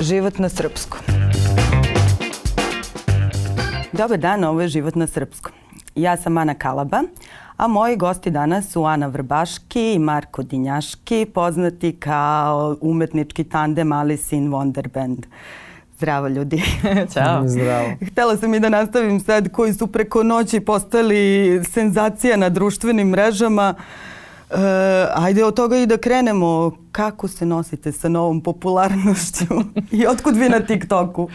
Život na srpskom. Dobar dan, ovo je Život na srpskom. Ja sam Ana Kalaba, a moji gosti danas su Ana Vrbaški i Marko Dinjaški, poznati kao umetnički tandem Alice in Wonderband. Zdravo ljudi. Ćao. Zdravo. Htela sam i da nastavim sad koji su preko noći postali senzacija na društvenim mrežama. Uh, E, ajde od toga i da krenemo. Kako se nosite sa novom popularnošću i otkud vi na TikToku?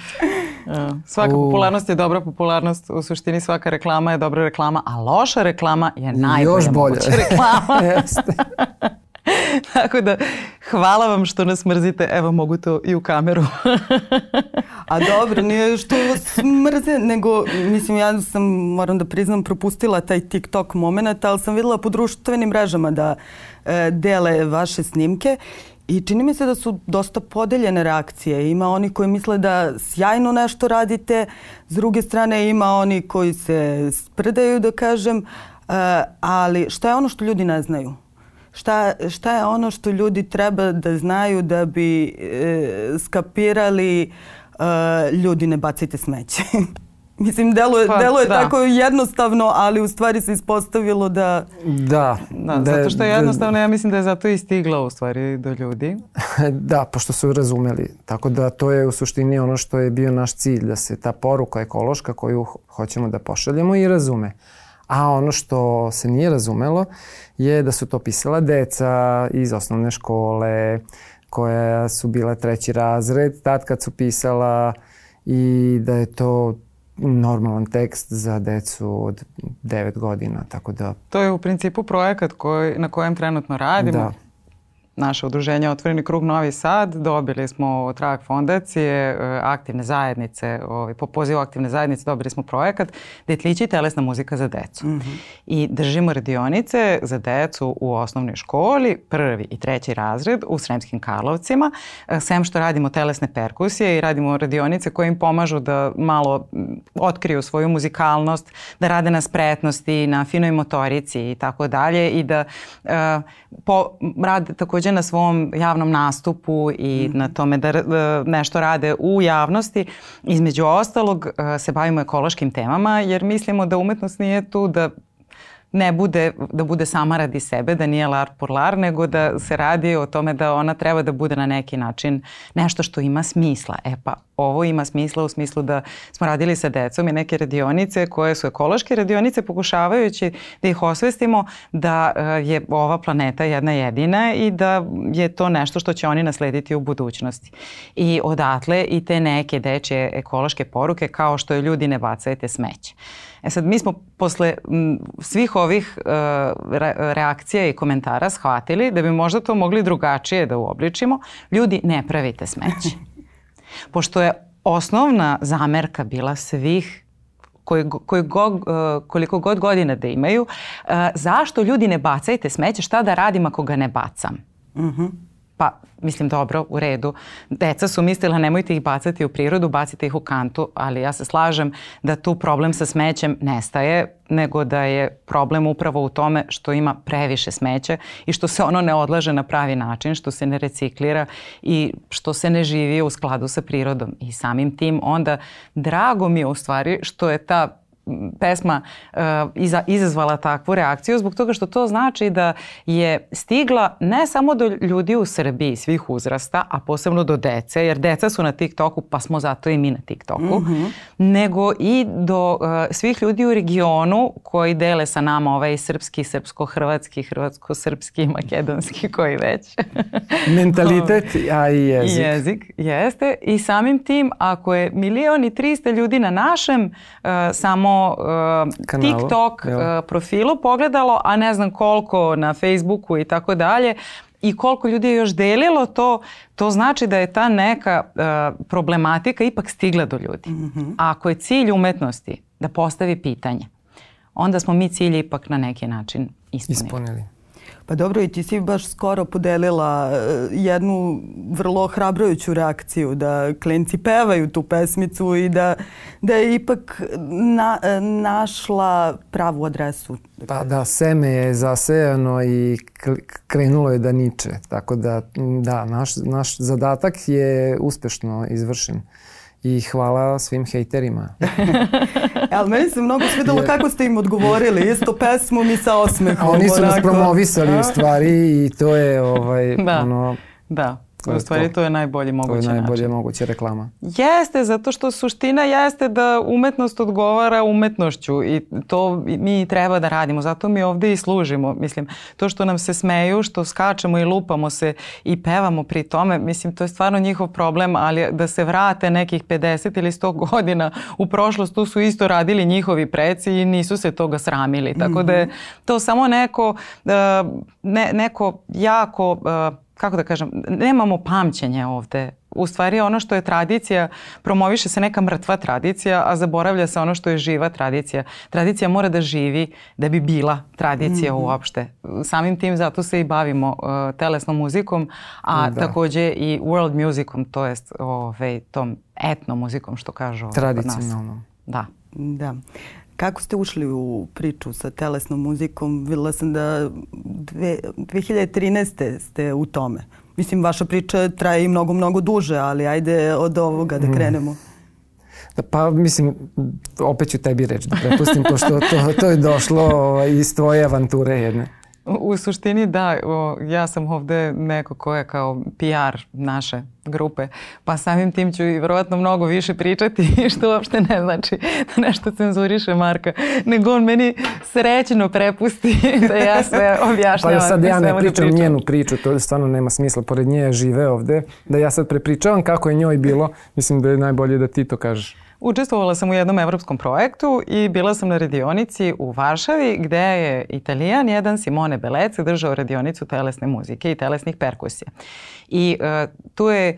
Eh, svaka uh. popularnost je dobra popularnost. U suštini svaka reklama je dobra reklama, a loša reklama je najbolja Još bolje. reklama. Jeste. Tako da, hvala vam što nas mrzite. Evo, mogu to i u kameru. A dobro, nije što vas mrze, nego, mislim, ja sam, moram da priznam, propustila taj TikTok moment, ali sam videla po društvenim mrežama da e, dele vaše snimke I čini mi se da su dosta podeljene reakcije. Ima oni koji misle da sjajno nešto radite, s druge strane ima oni koji se sprdaju, da kažem, e, ali šta je ono što ljudi ne znaju? šta, šta je ono što ljudi treba da znaju da bi e, skapirali e, ljudi ne bacite smeće. Mislim, delo pa, delo je da. tako jednostavno, ali u stvari se ispostavilo da... Da. da, da zato što je da- jednostavno, da, ja mislim da je zato i stigla u stvari do ljudi. da, pošto su razumeli. Tako da to je u suštini ono što je bio naš cilj, da se ta poruka ekološka koju hoćemo da pošaljemo i razume. Uh, A ono što se nije razumelo je da su to pisala deca iz osnovne škole koja su bila treći razred tad kad su pisala i da je to normalan tekst za decu od 9 godina, tako da... To je u principu projekat koji, na kojem trenutno radimo. Da naše udruženje Otvoreni krug Novi Sad. Dobili smo trag fondacije, e, aktivne zajednice, ovaj, po pozivu aktivne zajednice dobili smo projekat Detlići telesna muzika za decu. Mm -hmm. I držimo radionice za decu u osnovnoj školi, prvi i treći razred u Sremskim Karlovcima. E, sem što radimo telesne perkusije i radimo radionice koje im pomažu da malo mm, otkriju svoju muzikalnost, da rade na spretnosti, na finoj motorici i tako dalje i da uh, po, rade takođe takođe na svom javnom nastupu i mm na tome da e, nešto rade u javnosti. Između ostalog e, se bavimo ekološkim temama jer mislimo da umetnost nije tu da ne bude, da bude sama radi sebe, da nije lar por lar, nego da se radi o tome da ona treba da bude na neki način nešto što ima smisla. E pa, ovo ima smisla u smislu da smo radili sa decom i neke radionice koje su ekološke radionice pokušavajući da ih osvestimo da eh, je ova planeta jedna jedina i da je to nešto što će oni naslediti u budućnosti. I odatle i te neke dečje ekološke poruke kao što je ljudi ne bacajte smeće. E sad, mi smo posle svih ovih eh, reakcija i komentara shvatili da bi možda to mogli drugačije da uobličimo. Ljudi, ne pravite smeće. Pošto je osnovna zamerka bila svih koji, koji go, e, koliko god godina da imaju, e, zašto ljudi ne bacajte smeće, šta da radim ako ga ne bacam? Mhm. Uh -huh pa mislim dobro, u redu. Deca su mislila nemojte ih bacati u prirodu, bacite ih u kantu, ali ja se slažem da tu problem sa smećem nestaje, nego da je problem upravo u tome što ima previše smeća i što se ono ne odlaže na pravi način, što se ne reciklira i što se ne živi u skladu sa prirodom. I samim tim onda drago mi je u stvari što je ta pesma uh, iza, izazvala takvu reakciju zbog toga što to znači da je stigla ne samo do ljudi u Srbiji svih uzrasta, a posebno do dece, jer deca su na TikToku pa smo zato i mi na TikToku, mm -hmm. nego i do uh, svih ljudi u regionu koji dele sa nama ovaj srpski, srpsko-hrvatski, hrvatsko-srpski, makedonski, koji već. Mentalitet, a i jezik. Jezik, jeste. I samim tim, ako je milion i trista ljudi na našem uh, samo uh, TikTok uh, profilu pogledalo, a ne znam koliko na Facebooku i tako dalje i koliko ljudi je još delilo to, to znači da je ta neka uh, problematika ipak stigla do ljudi. Mm -hmm. A ako je cilj umetnosti da postavi pitanje, onda smo mi cilje ipak na neki način ispunili. ispunili. Pa dobro, i ti si baš skoro podelila eh, jednu vrlo hrabrajuću reakciju da klenci pevaju tu pesmicu i da, da je ipak na, našla pravu adresu. Pa da, seme je zasejano i krenulo je da niče. Tako da, da, naš, naš zadatak je uspešno izvršen i hvala svim hejterima. E, Ali meni se mnogo svidalo Jer... kako ste im odgovorili, isto pesmu mi sa osmehom. Oni su nas promovisali u stvari i to je ovaj, da. ono... Da. U stvari to je najbolji mogući način. To je najbolje moguća reklama. Jeste, zato što suština jeste da umetnost odgovara umetnošću i to mi treba da radimo. Zato mi ovde i služimo. Mislim, to što nam se smeju, što skačemo i lupamo se i pevamo pri tome, mislim, to je stvarno njihov problem, ali da se vrate nekih 50 ili 100 godina u prošlost, tu su isto radili njihovi preci i nisu se toga sramili. Tako da je mhm. to samo neko, eh, ne, neko jako eh, kako da kažem, nemamo pamćenje ovde. U stvari ono što je tradicija, promoviše se neka mrtva tradicija, a zaboravlja se ono što je živa tradicija. Tradicija mora da živi da bi bila tradicija mm -hmm. uopšte. Samim tim zato se i bavimo uh, telesnom muzikom, a da. takođe i world musicom, to jest ovaj, tom etno muzikom što kažu nas. Tradicionalno. Da. Da. Kako ste ušli u priču sa telesnom muzikom? Videla sam da dve, 2013. ste u tome. Mislim, vaša priča traje i mnogo, mnogo duže, ali ajde od ovoga da mhm. krenemo. Mm. Da, pa mislim, opet ću tebi reći da prepustim, pošto to, to je došlo ovaj, iz tvoje avanture jedne. U suštini da, ja sam ovde neko ko je kao PR naše grupe, pa samim tim ću i verovatno mnogo više pričati, što uopšte ne znači da nešto cenzuriše Marka, nego on meni srećno prepusti da ja sve pa objašnjavam. Pa sad ja ne pričam, da njenu priču, to stvarno nema smisla, pored nje žive ovde, da ja sad prepričavam kako je njoj bilo, mislim da je najbolje da ti to kažeš. Učestvovala sam u jednom evropskom projektu i bila sam na radionici u Varšavi gde je italijan jedan Simone Belec držao radionicu telesne muzike i telesnih perkusija. I e, tu je e,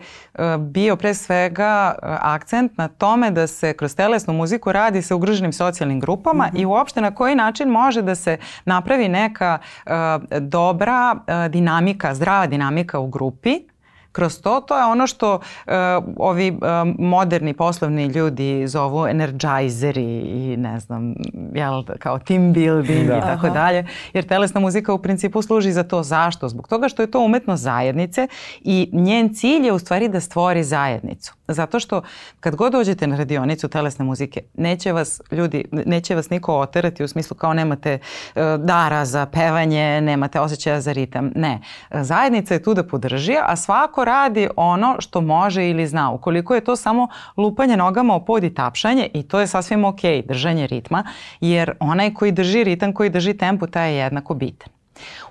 bio pre svega e, akcent na tome da se kroz telesnu muziku radi sa ugroženim socijalnim grupama mm -hmm. i uopšte na koji način može da se napravi neka e, dobra e, dinamika, zdrava dinamika u grupi kroz to, to je ono što uh, ovi uh, moderni poslovni ljudi zovu energizeri i ne znam, jel, kao team building da. i tako Aha. dalje. Jer telesna muzika u principu služi za to. Zašto? Zbog toga što je to umetno zajednice i njen cilj je u stvari da stvori zajednicu. Zato što kad god dođete na radionicu telesne muzike, neće vas ljudi, neće vas niko oterati u smislu kao nemate e, dara za pevanje, nemate osjećaja za ritam. Ne. Zajednica je tu da podrži, a svako radi ono što može ili zna. Ukoliko je to samo lupanje nogama o pod i tapšanje i to je sasvim ok, držanje ritma, jer onaj koji drži ritam, koji drži tempo, taj je jednako bitan.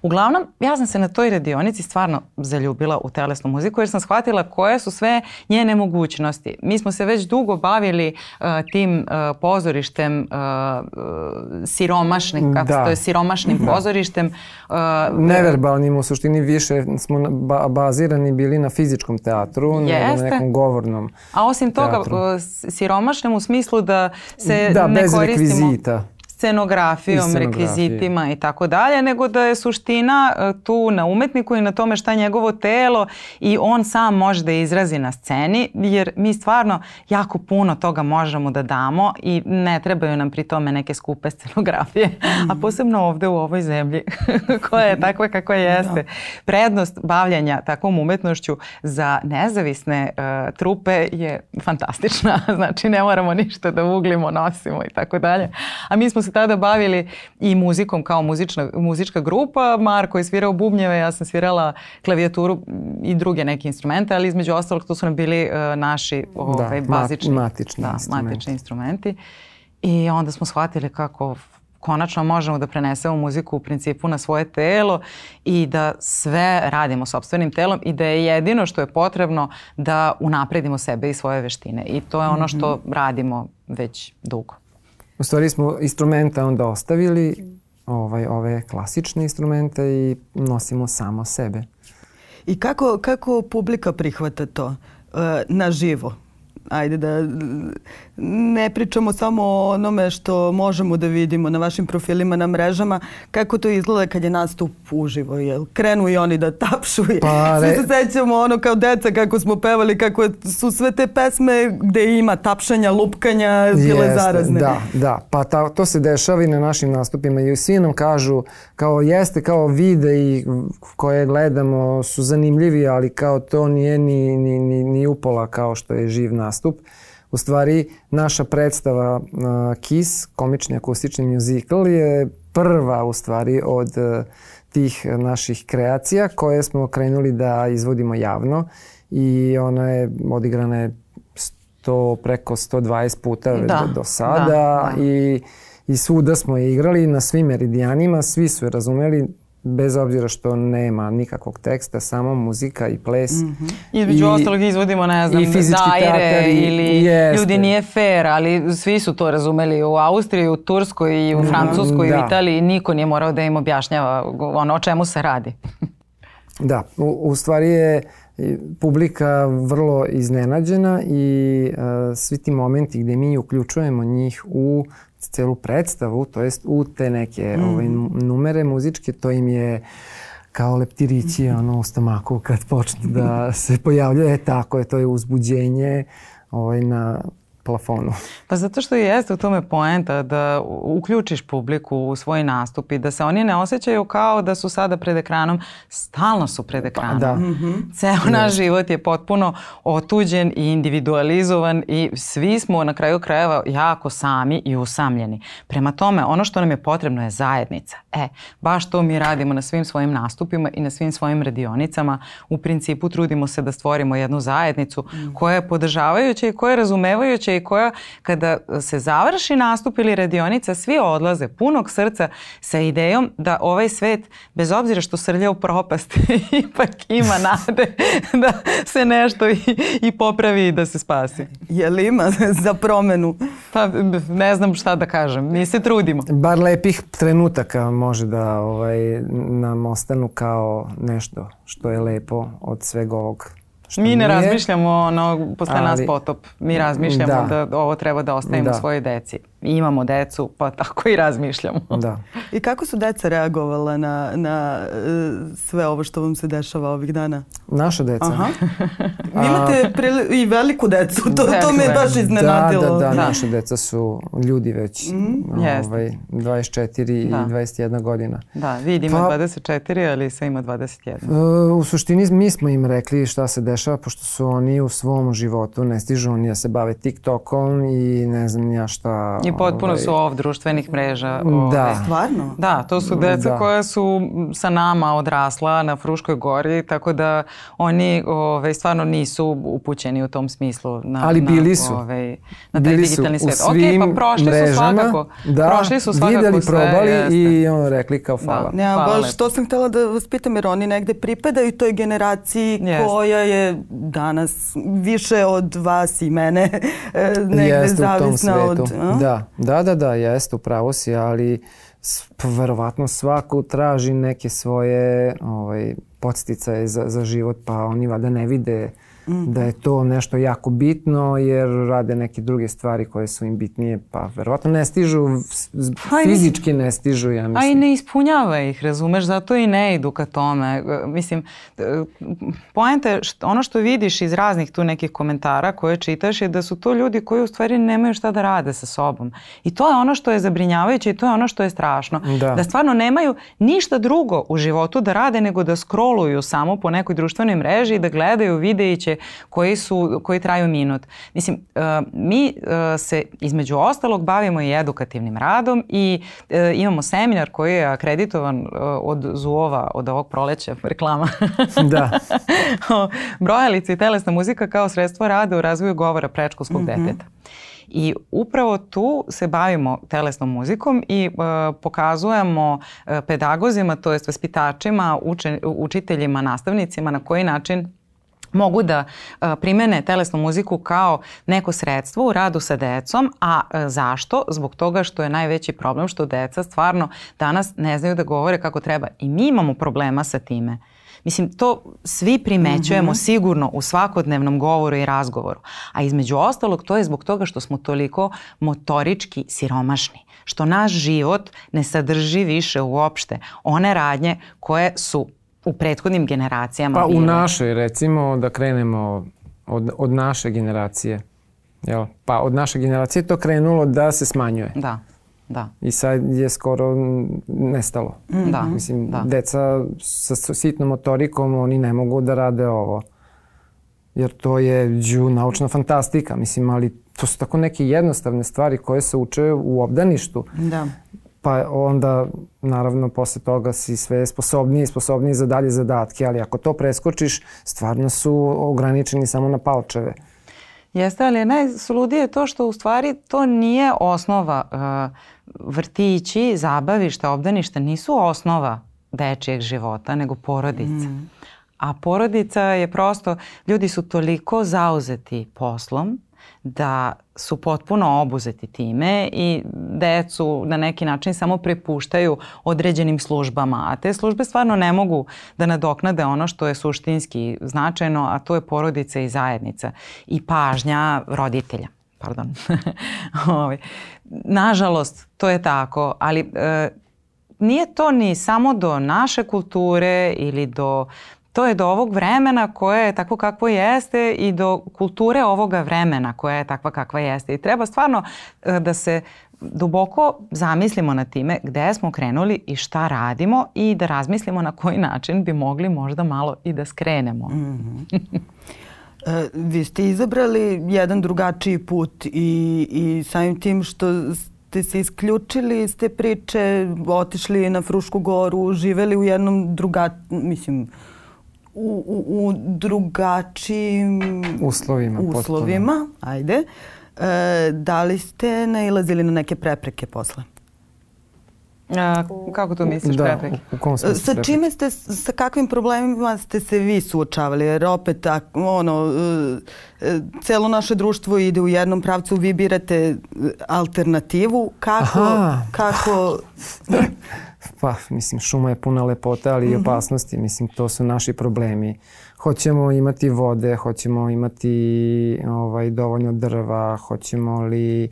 Uglavnom, ja sam se na toj radionici stvarno zaljubila u telesnu muziku jer sam shvatila koje su sve njene mogućnosti. Mi smo se već dugo bavili uh, tim uh, pozorištem uh, uh siromašnim, kako da. se to je, siromašnim da. pozorištem. Uh, Neverbalnim, u suštini više smo ba bazirani bili na fizičkom teatru, jeste. na nekom govornom A osim toga, teatru. Uh, siromašnim u smislu da se da, ne koristimo... Da, bez rekvizita scenografijom, scenografije. rekvizitima i tako dalje, nego da je suština e, tu na umetniku i na tome šta njegovo telo i on sam može da izrazi na sceni, jer mi stvarno jako puno toga možemo da damo i ne trebaju nam pri tome neke skupe scenografije, a mhm. posebno ovde u ovoj zemlji koja je takva kakva da. jeste. Prednost bavljanja takvom umetnošću za nezavisne uh, trupe je fantastična, znači ne moramo ništa da uglimo, nosimo i tako dalje. A mi smo se tada bavili i muzikom kao muzična, muzička grupa. Marko je svirao bubnjeve, ja sam svirala klavijaturu i druge neke instrumente, ali između ostalog to su nam bili uh, naši da, ovaj, da, bazični, matični, da, instrumenti. matični instrumenti. I onda smo shvatili kako konačno možemo da prenesemo muziku u principu na svoje telo i da sve radimo sobstvenim telom i da je jedino što je potrebno da unapredimo sebe i svoje veštine. I to je ono što mhm. radimo već dugo. U stvari smo instrumenta onda ostavili, ovaj, ove klasične instrumente i nosimo samo sebe. I kako, kako publika prihvata to e, na živo? Ajde da ne pričamo samo o onome što možemo da vidimo na vašim profilima na mrežama, kako to izgleda kad je nastup uživo, jel? Krenu i oni da tapšu. Pa, Svi se sećamo ono kao deca kako smo pevali, kako su sve te pesme gde ima tapšanja, lupkanja, bile zarazne. Da, da. Pa ta, to se dešava i na našim nastupima i svi nam kažu kao jeste, kao vide i koje gledamo su zanimljivi, ali kao to nije ni, ni, ni, ni upola kao što je živ nastup. Uh, U stvari, naša predstava uh, KISS, komični akustični muzikal, je prva u stvari od uh, tih naših kreacija koje smo krenuli da izvodimo javno i ona je odigrana je 100, preko 120 puta da, do sada da, da. i i svuda smo je igrali na svim meridijanima, svi su je razumeli, bez obzira što nema nikakvog teksta, samo muzika i ples. Mm -hmm. I između ostalog izvodimo, ne znam, i dajre i, ili jeste. ljudi nije fair, ali svi su to razumeli u Austriji, u Turskoj i u mhm. Francuskoj, i u da. Italiji. Niko nije morao da im objašnjava ono o čemu se radi. da, u, u stvari je publika vrlo iznenađena i uh, svi ti momenti gde mi uključujemo njih u celu predstavu, to jest u te neke ovaj, mm. ovaj, numere muzičke, to im je kao leptirići mm. ono, u stomaku kad počne da se pojavljuje. E, tako je, to je uzbuđenje ovaj, na plafonu. Pa zato što jeste u tome poenta da uključiš publiku u svoj nastup i da se oni ne osjećaju kao da su sada pred ekranom, stalno su pred pa, ekranom. Pa, da. Mm -hmm. Ceo naš život je potpuno otuđen i individualizovan i svi smo na kraju krajeva jako sami i usamljeni. Prema tome, ono što nam je potrebno je zajednica. E, baš to mi radimo na svim svojim nastupima i na svim svojim radionicama. U principu trudimo se da stvorimo jednu zajednicu mm. koja je podržavajuća i koja je razumevajuća i koja kada se završi nastup ili radionica svi odlaze punog srca sa idejom da ovaj svet bez obzira što srlja u propast ipak ima nade da se nešto i, i popravi i da se spasi. Je li ima za promenu? Pa ne znam šta da kažem, mi se trudimo. Bar lepih trenutaka može da ovaj, nam ostanu kao nešto što je lepo od svega ovog Što mi ne nije, razmišljamo ono, posle ali, nas potop. Mi razmišljamo da. da ovo treba da ostavimo da. svojoj deci imamo decu, pa tako i razmišljamo. Da. I kako su deca reagovala na, na e, sve ovo što vam se dešava ovih dana? Naša deca. Aha. imate prili, i veliku decu, to, to me baš iznenadilo. Da, da, da, da, naša deca su ljudi već, mm, ovaj, 24 da. i 21 godina. Da, vid ima pa, 24, ali se ima 21. E, u suštini mi smo im rekli šta se dešava, pošto su oni u svom životu, ne stižu oni da se bave TikTokom i ne znam ja šta... I i potpuno ovaj, su off društvenih mreža. Da. Ovaj. Da. Stvarno? Da, to su deca da. koja su sa nama odrasla na Fruškoj gori, tako da oni ovaj, stvarno nisu upućeni u tom smislu. Na, Ali bili na, su. Ovaj, na taj bili digitalni pa su svijet. u pa prošli mrežama. Su svakako, da, prošli su svakako videli, sve, probali jeste. i ono rekli kao fala. Da, ja, hvala baš, to sam htela da vas pitam jer oni negde pripadaju toj generaciji jeste. koja je danas više od vas i mene eh, negde Jeste, zavisna od... A? Da, Da, da, da, jeste, upravo si, ali verovatno svaku traži neke svoje ovaj, podsticaje za, za život, pa oni vada ne vide Da je to nešto jako bitno jer rade neke druge stvari koje su im bitnije, pa verovatno ne stižu, fizički ne stižu, ja mislim. A i ne ispunjava ih, razumeš, zato i ne idu ka tome. E, mislim, poenta je ono što vidiš iz raznih tu nekih komentara koje čitaš je da su to ljudi koji u stvari nemaju šta da rade sa sobom. I to je ono što je zabrinjavajuće i to je ono što je strašno. Da, da stvarno nemaju ništa drugo u životu da rade nego da scrolluju samo po nekoj društvenoj mreži i da gledaju videiće koji, su, koji traju minut. Mislim, e, mi e, se između ostalog bavimo i edukativnim radom i e, imamo seminar koji je akreditovan od ZUOVA, od ovog proleća, reklama. da. Brojalica i telesna muzika kao sredstvo rada u razvoju govora prečkolskog mm -hmm. deteta. I upravo tu se bavimo telesnom muzikom i e, pokazujemo e, pedagozima, to jest vaspitačima, učen, učiteljima, nastavnicima na koji način mogu da e, primene telesnu muziku kao neko sredstvo u radu sa decom, a e, zašto? Zbog toga što je najveći problem što deca stvarno danas ne znaju da govore kako treba i mi imamo problema sa time. Mislim, to svi primećujemo mm -hmm. sigurno u svakodnevnom govoru i razgovoru. A između ostalog, to je zbog toga što smo toliko motorički siromašni. Što naš život ne sadrži više uopšte one radnje koje su u prethodnim generacijama pa, bile? u našoj recimo da krenemo od, od naše generacije. Jel? Pa od naše generacije to krenulo da se smanjuje. Da. Da. I sad je skoro nestalo. Mm-hmm. Da. Mislim, da. deca sa sitnom motorikom, oni ne mogu da rade ovo. Jer to je džu, naučna fantastika, mislim, ali to su tako neke jednostavne stvari koje se uče u obdaništu. Da pa onda naravno posle toga si sve sposobniji i sposobniji za dalje zadatke, ali ako to preskočiš, stvarno su ograničeni samo na palčeve. Jeste, ali najsuludije je to što u stvari to nije osnova. E, vrtići, zabavišta, obdaništa nisu osnova dečijeg života, nego porodica. Mm. A porodica je prosto, ljudi su toliko zauzeti poslom da su potpuno obuzeti time i decu na neki način samo prepuštaju određenim službama, a te službe stvarno ne mogu da nadoknade ono što je suštinski značajno, a to je porodica i zajednica i pažnja roditelja pardon. Ovi. Ovaj, nažalost, to je tako, ali e, nije to ni samo do naše kulture ili do to je do ovog vremena koje je tako kakvo jeste i do kulture ovoga vremena koja je takva kakva jeste. I treba stvarno e, da se duboko zamislimo na time gde smo krenuli i šta radimo i da razmislimo na koji način bi mogli možda malo i da skrenemo. Mm -hmm. E, vi ste izabrali jedan drugačiji put i, i samim tim što ste se isključili iz te priče, otišli na Frušku goru, živeli u jednom drugačijem, mislim, u, u, u drugačijim uslovima, uslovima potpuno. ajde, e, da li ste nailazili na neke prepreke posle? A, kako to misliš da, prepreke? U, u kom sa prepreke? čime ste, sa kakvim problemima ste se vi suočavali? Jer opet, ono, e, e, celo naše društvo ide u jednom pravcu, vi birate e, alternativu. Kako, Aha. kako... pa mislim šuma je puna lepote, ali i mhm. opasnosti, mislim to su naši problemi. Hoćemo imati vode, hoćemo imati ovaj dovoljno drva, hoćemo li e,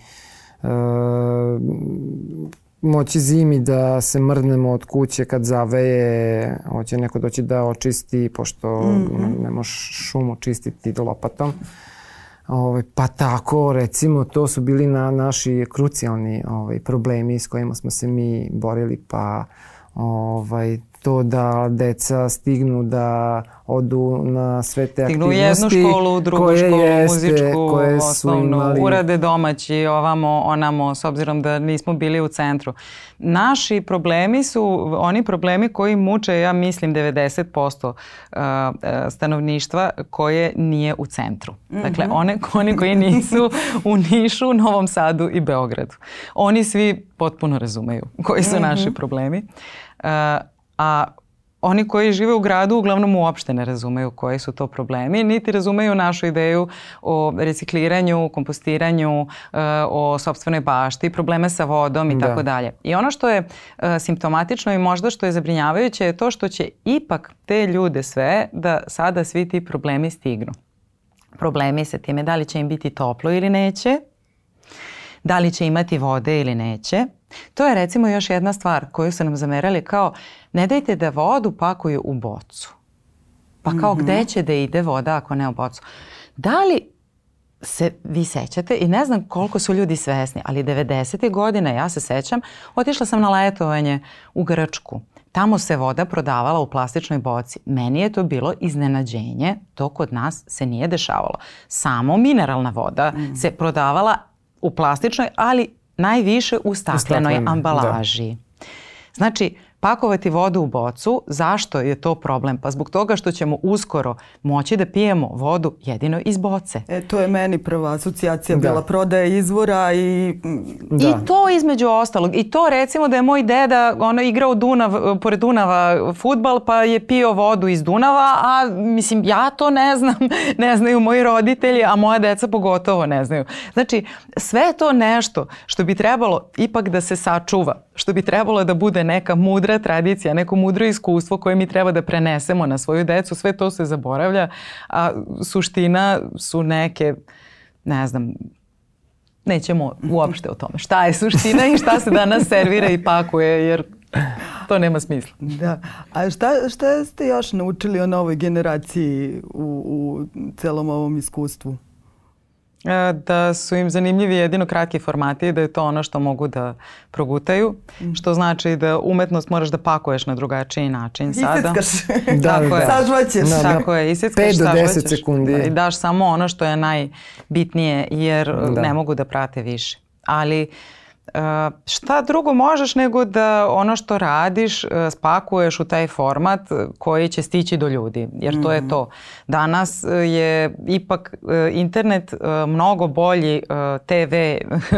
moći zimi da se mrdnemo od kuće kad zaveje, hoće neko doći da očisti, pošto mm -hmm. ne možeš šumu čistiti lopatom. Ovaj, pa tako, recimo, to su bili na naši krucijalni ovaj, problemi s kojima smo se mi borili, pa ovaj, to da deca stignu da odu na sve te Stignu aktivnosti. Stignu jednu školu, drugu koje školu, jeste, muzičku, koje su osnovnu, imali... urade domaći, ovamo, onamo, s obzirom da nismo bili u centru. Naši problemi su oni problemi koji muče, ja mislim, 90% uh, uh, stanovništva koje nije u centru. Mhm. Dakle, one, oni koji nisu u Nišu, Novom Sadu i Beogradu. Oni svi potpuno razumeju koji su mhm. naši problemi. Uh, a oni koji žive u gradu uglavnom uopšte ne razumeju koji su to problemi, niti razumeju našu ideju o recikliranju, kompostiranju, e, o sobstvenoj bašti, probleme sa vodom i da. tako dalje. I ono što je e, simptomatično i možda što je zabrinjavajuće je to što će ipak te ljude sve da sada svi ti problemi stignu. Problemi sa time da li će im biti toplo ili neće, da li će imati vode ili neće, To je recimo još jedna stvar koju su nam zamerali kao ne dajte da vodu pakuju u bocu. Pa kao mm -hmm. gde će da ide voda ako ne u bocu? Da li se vi sećate i ne znam koliko su ljudi svesni, ali 90. godina ja se sećam, otišla sam na letovanje u Grčku. Tamo se voda prodavala u plastičnoj boci. Meni je to bilo iznenađenje, to kod nas se nije dešavalo. Samo mineralna voda mm. se prodavala u plastičnoj, ali najviše u staklenoj u staklen, da. ambalaži. Da. Znači, pakovati vodu u bocu, zašto je to problem? Pa zbog toga što ćemo uskoro moći da pijemo vodu jedino iz boce. E, to je meni prva asocijacija da. bila prodaja izvora i... Mm. Da. I to između ostalog. I to recimo da je moj deda ono, igrao Dunav, pored Dunava futbal pa je pio vodu iz Dunava, a mislim ja to ne znam, ne znaju moji roditelji, a moja deca pogotovo ne znaju. Znači, sve to nešto što bi trebalo ipak da se sačuva, što bi trebalo da bude neka mudra mudra tradicija, neko mudro iskustvo koje mi treba da prenesemo na svoju decu, sve to se zaboravlja, a suština su neke, ne znam, nećemo uopšte o tome. Šta je suština i šta se danas servira i pakuje, jer to nema smisla. Da. A šta, šta ste još naučili o novoj generaciji u, u celom ovom iskustvu? da su im zanimljivi jedino kratki formati, da je to ono što mogu da progutaju, mhm. što znači da umetnost moraš da pakuješ na drugačiji način sada. Iseckaš. da, tako da, je. Da, da. Tako je, iseckaš 5 do 10 sekundi. Da, I daš samo ono što je najbitnije, jer da. ne mogu da prate više. Ali uh, šta drugo možeš nego da ono što radiš e, spakuješ u taj format e, koji će stići do ljudi, jer to mm. je mhm. to. Danas e, je ipak internet mnogo bolji TV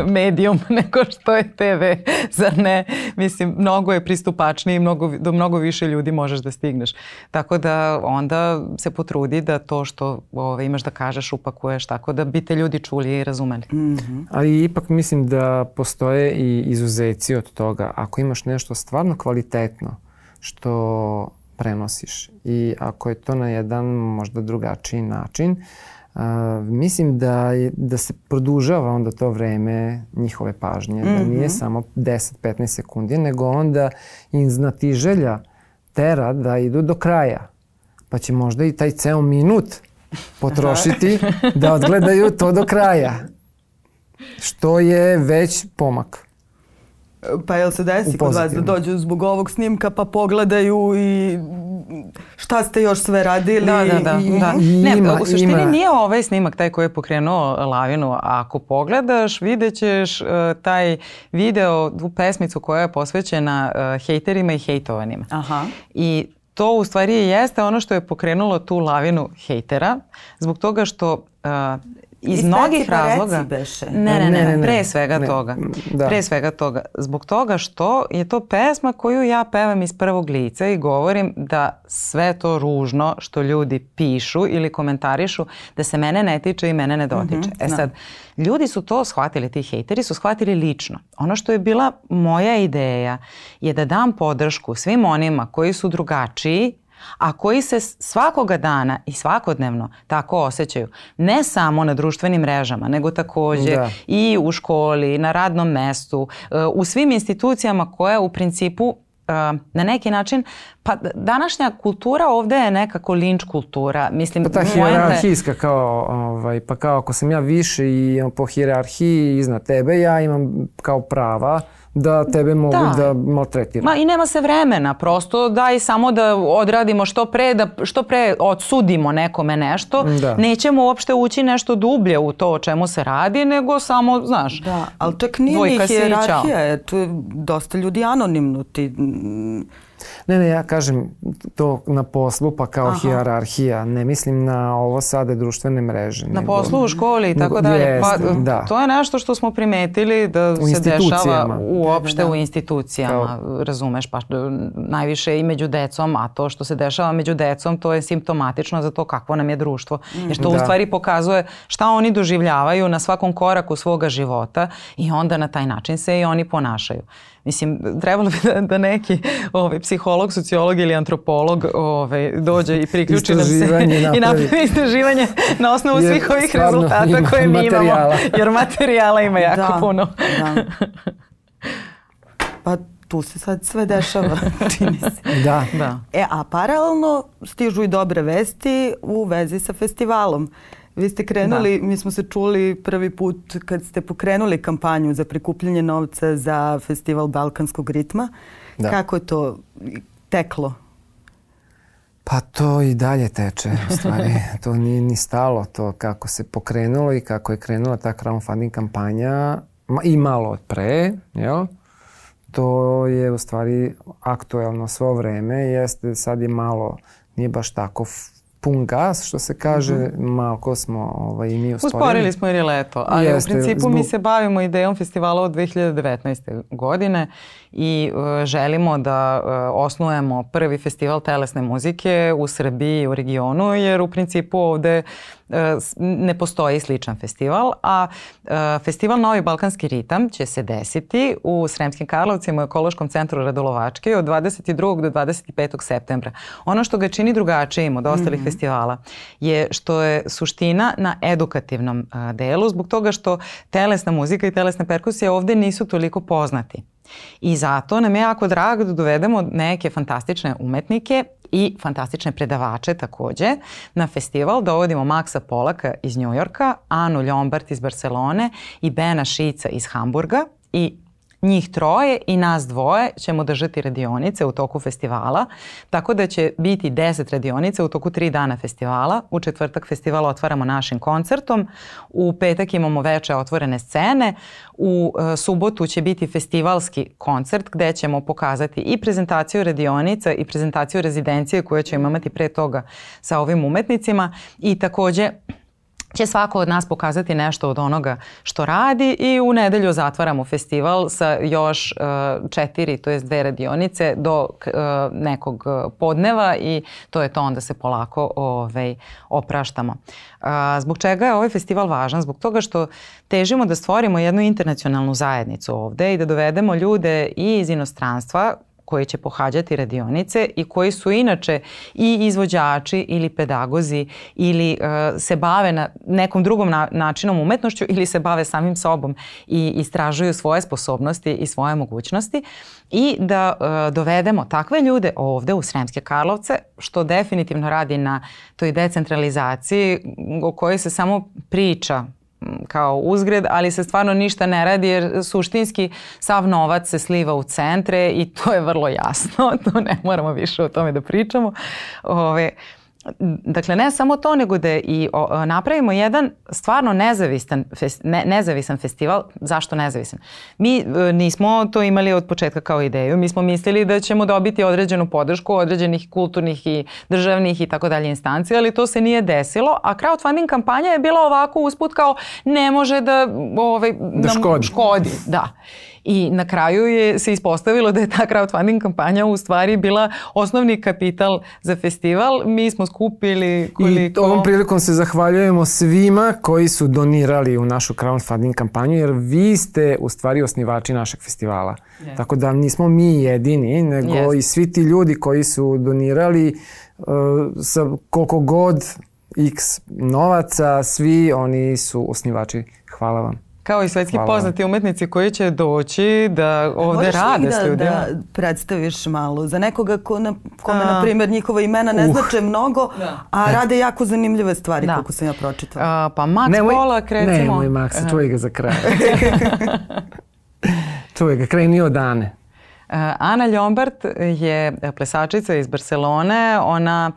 medijum nego što je TV, zar ne? Mislim, mnogo je pristupačniji, mnogo, do mnogo više ljudi možeš da stigneš. Tako da onda se potrudi da to što ove, imaš da kažeš upakuješ tako da bi te ljudi čuli i razumeli. Mm -hmm. Ali ipak mislim da postoje postoje i izuzeci od toga. Ako imaš nešto stvarno kvalitetno što prenosiš i ako je to na jedan možda drugačiji način, Uh, mislim da, je, da se produžava onda to vreme njihove pažnje, mm -hmm. da mhm. nije samo 10-15 sekundi, nego onda im znatiželja tera da idu do kraja. Pa će možda i taj ceo minut potrošiti da odgledaju to do kraja. Što je već pomak. Pa jel se desi kod vas da dođu zbog ovog snimka pa pogledaju i šta ste još sve radili? Da, da, da. I... da. Ne, ima, u suštini ima. nije ovaj snimak taj koji je pokrenuo lavinu. ako pogledaš, vidjet ćeš uh, taj video, tu pesmicu koja je posvećena uh, hejterima i hejtovanima. Aha. I to u stvari jeste ono što je pokrenulo tu lavinu hejtera zbog toga što uh, iz mnogih razloga. Beše. Ne, ne, ne, ne, pre svega ne, toga. Da. Pre svega toga. Zbog toga što je to pesma koju ja pevam iz prvog lica i govorim da sve to ružno što ljudi pišu ili komentarišu, da se mene ne tiče i mene ne dotiče. Mm -hmm, e da. sad, da. ljudi su to shvatili, ti hejteri su shvatili lično. Ono što je bila moja ideja je da dam podršku svim onima koji su drugačiji a koji se svakoga dana i svakodnevno tako osjećaju. Ne samo na društvenim mrežama, nego takođe da. i u školi, na radnom mestu, e, u svim institucijama koje u principu e, na neki način Pa današnja kultura ovde je nekako linč kultura. Mislim, pa ta hijerarhijska kao, ovaj, pa kao ako sam ja više i po hijerarhiji iznad tebe, ja imam kao prava da tebe mogu da, da maltretiram. Ma i nema se vremena, prosto daj samo da odradimo što pre, da što pre odsudimo nekome nešto. Da. Nećemo uopšte ući nešto dublje u to o čemu se radi, nego samo, znaš, Da, ali čak nije ni hijerarhija, e, tu je dosta ljudi anonimno ti Ne, ne, ja kažem to na poslu, pa kao Aha. hijerarhija. Ne mislim na ovo sade društvene mreže. Na nego, poslu, u školi i tako dalje. Pa, jeste, pa, da. To je nešto što smo primetili da u se dešava uopšte da, da. u da. institucijama. Kao... Razumeš, pa najviše i među decom, a to što se dešava među decom, to je simptomatično za to kakvo nam je društvo. Mm. Jer to da. u stvari pokazuje šta oni doživljavaju na svakom koraku svoga života i onda na taj način se i oni ponašaju. Mislim, trebalo bi da, da neki ovaj, psiholog, sociolog ili antropolog ovaj, dođe i priključi nam se napravi. i napravi istraživanje na osnovu jer, svih ovih rezultata koje mi materijala. imamo. Jer materijala ima jako da, puno. Da. Pa tu se sad sve dešava, čini se. Da. da. E, a paralelno stižu i dobre vesti u vezi sa festivalom. Vi ste krenuli, da. mi smo se čuli prvi put kad ste pokrenuli kampanju za prikupljanje novca za festival Balkanskog ritma. Da. Kako je to teklo? Pa to i dalje teče, u stvari. to nije ni stalo, to kako se pokrenulo i kako je krenula ta crowdfunding kampanja i malo od pre, jel? To je u stvari aktuelno svo vreme, jeste sad je malo, nije baš tako pun gas, što se kaže, mm -hmm. malko smo ovaj, i mi usporili. Usporili smo jer je leto, ali Jeste, u principu zbog... mi se bavimo idejom festivala od 2019. godine i uh, želimo da uh, osnujemo prvi festival telesne muzike u Srbiji i u regionu, jer u principu ovde E, ne postoji sličan festival, a e, festival Novi Balkanski ritam će se desiti u Sremskim Karlovcima u Ekološkom centru Radulovačke od 22. do 25. septembra. Ono što ga čini drugačijim od ostalih mm -hmm. festivala je što je suština na edukativnom e, delu zbog toga što telesna muzika i telesna perkusija ovde nisu toliko poznati. I zato nam je jako drago da dovedemo neke fantastične umetnike i fantastične predavače takođe na festival. Dovodimo Maksa Polaka iz Njujorka, Anu Ljombart iz Barcelone i Bena Šica iz Hamburga i njih troje i nas dvoje ćemo držati radionice u toku festivala, tako da će biti 10 radionica u toku 3 dana festivala. U četvrtak festival otvaramo našim koncertom, u petak imamo veče otvorene scene, u e, subotu će biti festivalski koncert gde ćemo pokazati i prezentaciju radionica i prezentaciju rezidencije koju ćemo imati pre toga sa ovim umetnicima i takođe će svako od nas pokazati nešto od onoga što radi i u nedelju zatvaramo festival sa još uh, četiri, to je dve radionice do uh, nekog podneva i to je to onda se polako ovaj, opraštamo. Uh, zbog čega je ovaj festival važan? Zbog toga što težimo da stvorimo jednu internacionalnu zajednicu ovde i da dovedemo ljude i iz inostranstva koji će pohađati radionice i koji su inače i izvođači ili pedagozi ili uh, se bave na nekom drugom na, načinom umetnošću ili se bave samim sobom i istražuju svoje sposobnosti i svoje mogućnosti i da uh, dovedemo takve ljude ovde u Sremske Karlovce što definitivno radi na toj decentralizaciji o kojoj se samo priča kao uzgred, ali se stvarno ništa ne radi jer suštinski sav novac se sliva u centre i to je vrlo jasno, to ne moramo više o tome da pričamo. Ove, Dakle, ne samo to, nego da i o, napravimo jedan stvarno nezavistan, ne, nezavisan festival. Zašto nezavisan? Mi e, nismo to imali od početka kao ideju. Mi smo mislili da ćemo dobiti određenu podršku određenih kulturnih i državnih i tako dalje instancija, ali to se nije desilo. A crowdfunding kampanja je bila ovako usput kao ne može da, ovaj, da nam škodi. škodi. Da. I na kraju je se ispostavilo da je ta crowdfunding kampanja u stvari bila osnovni kapital za festival. Mi smo skupili koliko... I ovom prilikom se zahvaljujemo svima koji su donirali u našu crowdfunding kampanju, jer vi ste u stvari osnivači našeg festivala. Yes. Tako da nismo mi jedini, nego yes. i svi ti ljudi koji su donirali uh, sa koliko god x novaca, svi oni su osnivači. Hvala vam kao i svetski Hvala. poznati umetnici koji će doći da ovde Možeš rade da, s ljudima. da predstaviš malo za nekoga ko na, kome, na primjer, njihova imena ne uh, znače mnogo, da. a rade jako zanimljive stvari, da. koliko sam ja pročitala. pa Max nemoj, Polak, recimo. Nemoj, Max, čuj ga za kraj. čuj ga, kreni od Ane. Ana Ljombart je plesačica iz Barcelone. Ona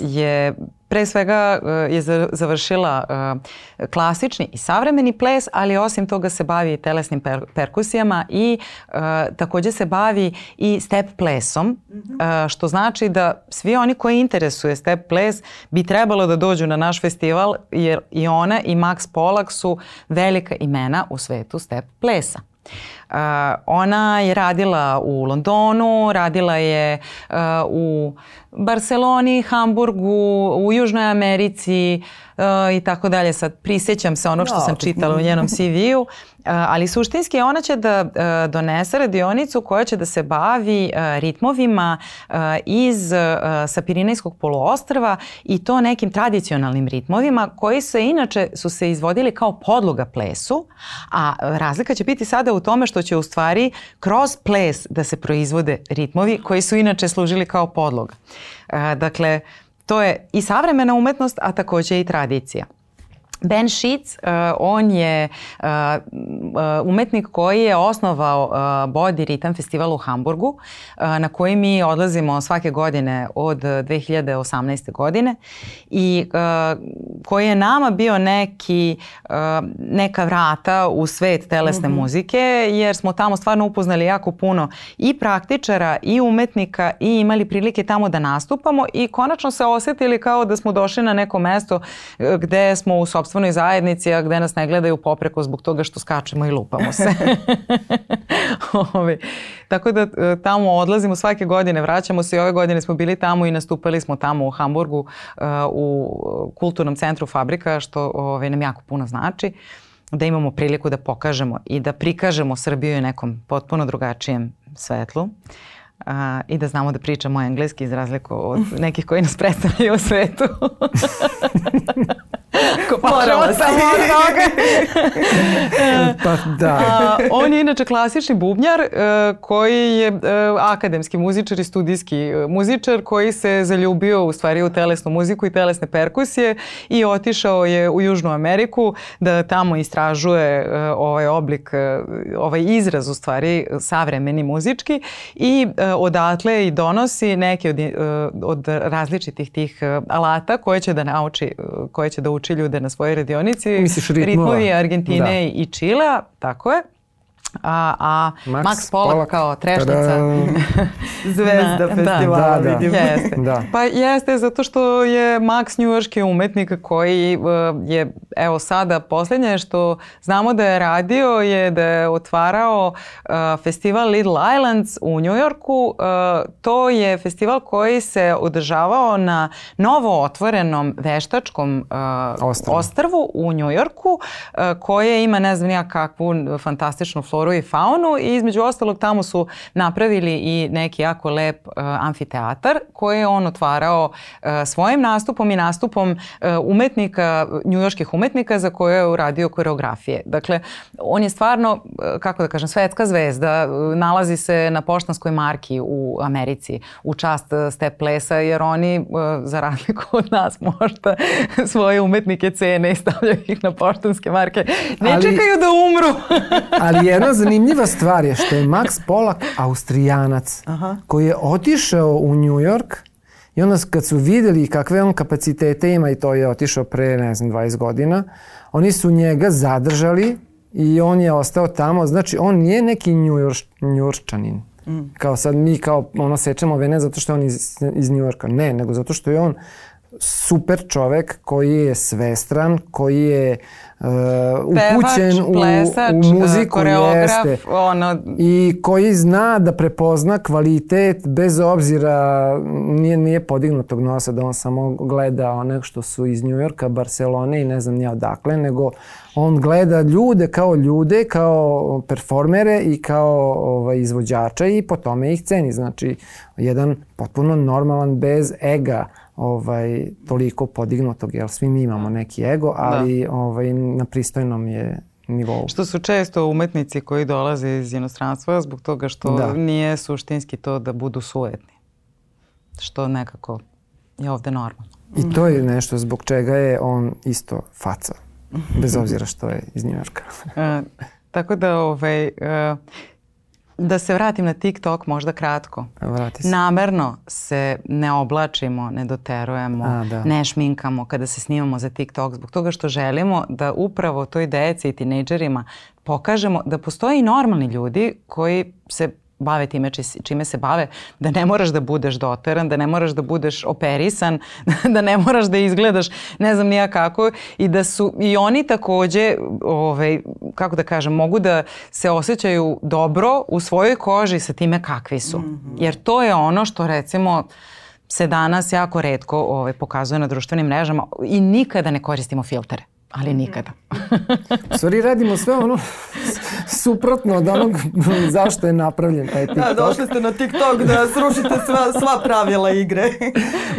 je pre svega e, je završila e, klasični i savremeni ples, ali osim toga se bavi telesnim per perkusijama i e, takođe se bavi i step plesom, mhm. što znači da svi oni koji interesuje step ples bi trebalo da dođu na naš festival jer i ona i Max Polak su velika imena u svetu step plesa. Uh, Ona je radila u Londonu, radila je u Barceloni, Hamburgu, u Južnoj Americi i tako dalje. Sad prisjećam se ono što da, sam čitala u njenom CV-u, ali suštinski ona će da donese radionicu koja će da se bavi ritmovima iz sa Pirinejskog poluostrva i to nekim tradicionalnim ritmovima koji se inače su se izvodili kao podloga plesu, a razlika će biti sada u tome što što će u stvari kroz ples da se proizvode ritmovi koji su inače služili kao podloga. E, dakle, to je i savremena umetnost, a takođe i tradicija. Ben Sheets, uh, on je uh, uh, umetnik koji je osnovao Body Rhythm festival u Hamburgu, na koji mi odlazimo svake godine od 2018. godine i koji je nama bio neki, neka vrata u svet telesne mm -hmm. muzike, jer smo tamo stvarno upoznali jako puno i praktičara i umetnika i imali prilike tamo da nastupamo i konačno se osetili kao da smo došli na neko mesto gde smo u sobstvenom društvenoj zajednici, a gde nas ne gledaju popreko zbog toga što skačemo i lupamo se. Ove. Tako da e, tamo odlazimo svake godine, vraćamo se i ove godine smo bili tamo i nastupali smo tamo u Hamburgu e, u kulturnom centru Fabrika, što ove, nam jako puno znači da imamo priliku da pokažemo i da prikažemo Srbiju u nekom potpuno drugačijem svetlu a, i da znamo da pričamo engleski iz razliku od nekih koji nas predstavljaju u svetu. Morala sam od toga. E, pa da. A, on je inače klasični bubnjar e, koji je e, akademski muzičar i studijski muzičar koji se zaljubio u stvari u telesnu muziku i telesne perkusije i otišao je u Južnu Ameriku da tamo istražuje ovaj oblik, ovaj izraz u stvari savremeni muzički i odatle i donosi neke od, od različitih tih alata koje će da nauči, koje će da uči uči ljude na svojoj radionici. Misliš ritmova. Ritmovi Argentine da. i Čila, tako je a, a Max, Max Polak, Polak kao trešnica. Zvezda da, festivala, da, da, vidim. Jeste. da. Pa jeste, zato što je Max njujorski umetnik koji e, je, evo sada, poslednje što znamo da je radio je da je otvarao uh, festival Little Islands u Njujorku. Uh, e, to je festival koji se održavao na novo otvorenom veštačkom uh, ostrvu u Njujorku, koje ima ne znam ja kakvu fantastičnu floru floru i faunu i između ostalog tamo su napravili i neki jako lep uh, amfiteatar koji je on otvarao uh, svojim nastupom i nastupom uh, umetnika, njujorških umetnika za koje je uradio koreografije. Dakle, on je stvarno, kako da kažem, svetska zvezda, nalazi se na poštanskoj marki u Americi u čast step plesa jer oni, za razliku od nas možda, svoje umetnike cene i stavljaju ih na poštanske marke. Ne ali, čekaju da umru. ali jedno jedna zanimljiva stvar je što je Max Polak austrijanac Aha. koji je otišao u New York i onda kad su videli kakve on kapacitete ima i to je otišao pre, ne znam, 20 godina, oni su njega zadržali i on je ostao tamo. Znači, on nije neki njujorš, njurščanin. Mm. Kao sad mi kao ono sečemo vene zato što je on iz, iz Njujorka. Ne, nego zato što je on super čovek koji je svestran, koji je uh, upućen Pevač, plesač, u, u muziku, uh, jeste. Ono... I koji zna da prepozna kvalitet bez obzira, nije, nije podignutog nosa da on samo gleda one što su iz Njujorka, Barcelone i ne znam nija odakle, nego on gleda ljude kao ljude, kao performere i kao ovaj, izvođača i po tome ih ceni. Znači, jedan potpuno normalan, bez ega ovaj, toliko podignutog, jer svi mi imamo da. neki ego, da. ali da. ovaj, na pristojnom je nivou. Što su često umetnici koji dolaze iz inostranstva zbog toga što da. nije suštinski to da budu suetni. Što nekako je ovde normalno. I to je nešto zbog čega je on isto faca. Bez obzira što je iz Njujorka. E, tako da ovaj, e, Da se vratim na TikTok možda kratko. Vrati se. Namerno se ne oblačimo, ne doterujemo, A, da. ne šminkamo kada se snimamo za TikTok zbog toga što želimo da upravo toj deci i tinejdžerima pokažemo da postoje i normalni ljudi koji se bave time či, čime se bave, da ne moraš da budeš doteran, da ne moraš da budeš operisan, da ne moraš da izgledaš ne znam nija kako i da su i oni takođe, ovaj, kako da kažem, mogu da se osjećaju dobro u svojoj koži sa time kakvi su. Mm -hmm. Jer to je ono što recimo se danas jako redko ovaj, pokazuje na društvenim mrežama i nikada ne koristimo filtere ali nikada. U stvari radimo sve ono suprotno od onog zašto je napravljen taj da, TikTok. Da, došli ste na TikTok da srušite sva, sva pravila igre.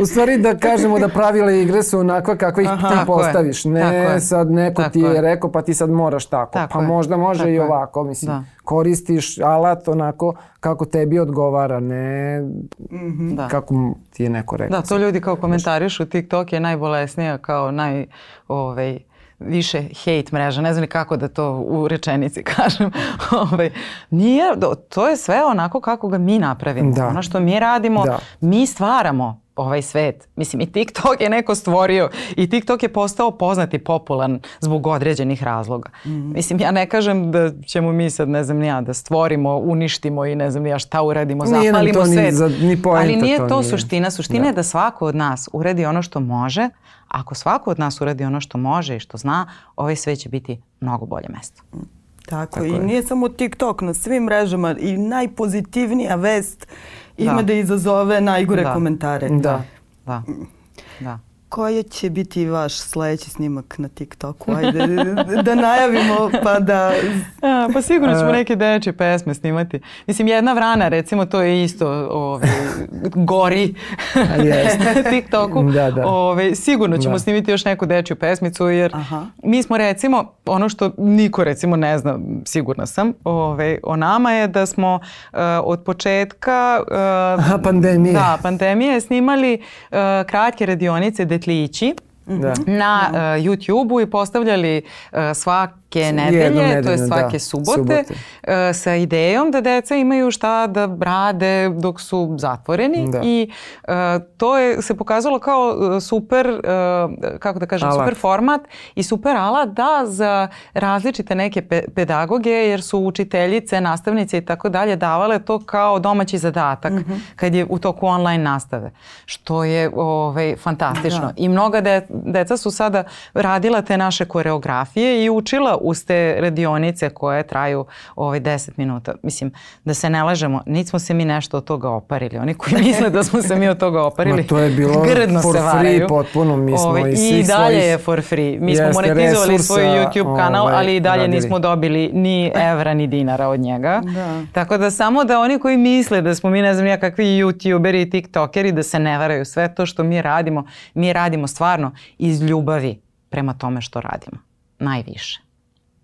U stvari da kažemo da pravila igre su onakva kakva ih Aha, ti postaviš. Je, ne sad neko tako ti je rekao pa ti sad moraš tako. tako pa je, možda može tako i ovako. Mislim, da. koristiš alat onako kako tebi odgovara, ne mhm. da. kako ti je neko rekao. Da, to ljudi kao komentarišu. TikTok je najbolesnija kao naj... Ovaj, više hate mreža, ne znam ni kako da to u rečenici kažem. ovaj, nije, to je sve onako kako ga mi napravimo. Da. Ono što mi radimo, da. mi stvaramo ovaj svet. Mislim i TikTok je neko stvorio i TikTok je postao poznat i popularan zbog određenih razloga. Mm -hmm. Mislim ja ne kažem da ćemo mi sad ne znam ni ja da stvorimo, uništimo i ne znam ni ja šta uradimo, nije zapalimo svet. Ni za, ni ali nije to, to nije. suština. Suština da. je da svako od nas uredi ono što može Ako svako od nas uradi ono što može i što zna, ovaj sve će biti mnogo bolje mesto. Mm, tako, Tako i je. nije samo TikTok, na svim mrežama i najpozitivnija vest ima da, da izazove najgore da. komentare. Da, da, da. da. Koji će biti vaš sledeći snimak na TikToku? Ajde da najavimo pa da... A, pa sigurno ćemo neke dečje pesme snimati. Mislim, jedna vrana recimo, to je isto ove, ovaj, gori yes. na TikToku. Da, da. Ove, ovaj, sigurno ćemo da. snimiti još neku dečju pesmicu jer Aha. mi smo recimo, ono što niko recimo ne zna, sigurna sam, ove, ovaj, o nama je da smo uh, od početka... Uh, Aha, pandemije. Da, pandemije snimali uh, kratke radionice klijčići. Da. na uh, YouTube-u i postavljali uh, e, sva svake nedelje, to je da. svake da, subote, subote. Uh, sa idejom da deca imaju šta da rade dok su zatvoreni da. i uh, to je se pokazalo kao eh, super, uh, kako da kažem, alat. super format i super alat da za različite neke pe pedagoge jer su učiteljice, nastavnice i tako dalje davale to kao domaći zadatak mm -hmm. kad je u toku online nastave, što je ovaj, fantastično. Da. I mnoga de deca su sada radila te naše koreografije i učila uz te radionice koje traju ovaj, 10 minuta. Mislim, da se ne lažemo, niti se mi nešto od toga oparili. Oni koji misle da smo se mi od toga oparili, Ma to je bilo for se varaju. free potpuno, mi smo ovaj, i svi I dalje svojih... je for free. Mi smo monetizovali resursa, svoj YouTube kanal, ovaj, ali i dalje radili. nismo dobili ni evra ni dinara od njega. Da. Tako da samo da oni koji misle da smo mi ne znam ja kakvi youtuberi i tiktokeri da se ne varaju. Sve to što mi radimo, mi radimo stvarno iz ljubavi prema tome što radimo. Najviše.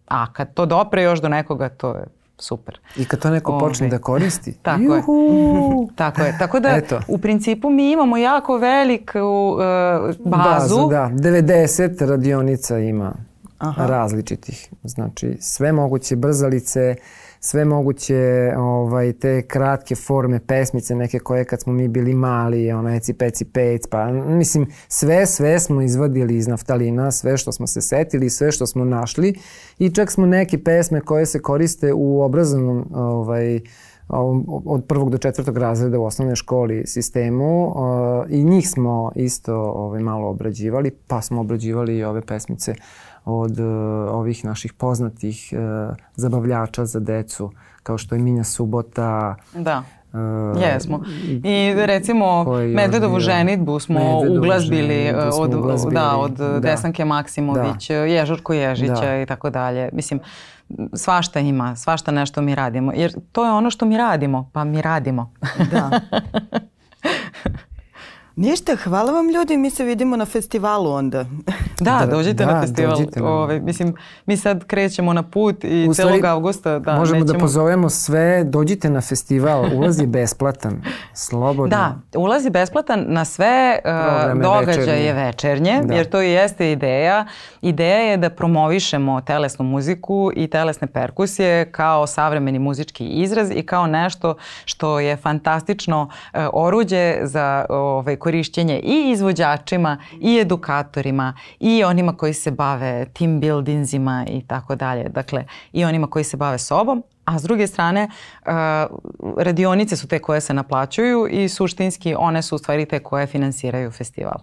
A kad to dopre još do nekoga, to je super. I kad to neko Ove. Ovaj. počne da koristi. Tako Juhu. je. Tako je. Tako da Eto. u principu mi imamo jako velik uh, bazu. Bazu, da. 90 radionica ima Aha. različitih. Znači sve moguće brzalice, uh, sve moguće ovaj, te kratke forme pesmice neke koje kad smo mi bili mali, ona eci peci pec, pa mislim sve, sve smo izvadili iz naftalina, sve što smo se setili, sve što smo našli i čak smo neke pesme koje se koriste u obrazovnom ovaj, od prvog do četvrtog razreda u osnovnoj školi sistemu i njih smo isto ovaj, malo obrađivali, pa smo obrađivali i ove pesmice uh, od e, ovih naših poznatih e, zabavljača za decu, kao što je Minja Subota. Da. Uh, Jesmo. I recimo Medvedovu ženitbu smo Medvedovu uglazbili od, da, od da. Desanke Maksimović, da. Ježurko Ježića da. i tako dalje. Mislim, svašta ima, svašta nešto mi radimo. Jer to je ono što mi radimo, pa mi radimo. Da. Ništa, hvala vam ljudi, mi se vidimo na festivalu onda. Da, da, dođite da, na festival. Dođite, Ove, mislim, mi sad krećemo na put i u celog avgusta. Da, možemo da nećemo... da pozovemo sve, dođite na festival, ulazi besplatan, slobodno. Da, ulazi besplatan na sve e, Programe događaje večernje, večernje da. jer to i jeste ideja. Ideja je da promovišemo telesnu muziku i telesne perkusije kao savremeni muzički izraz i kao nešto što je fantastično e, oruđe za ovaj, koji korišćenje i izvođačima i edukatorima i onima koji se bave team buildingzima i tako dalje. Dakle, i onima koji se bave sobom, a s druge strane e, radionice su te koje se naplaćuju i suštinski one su u stvari te koje finansiraju festival.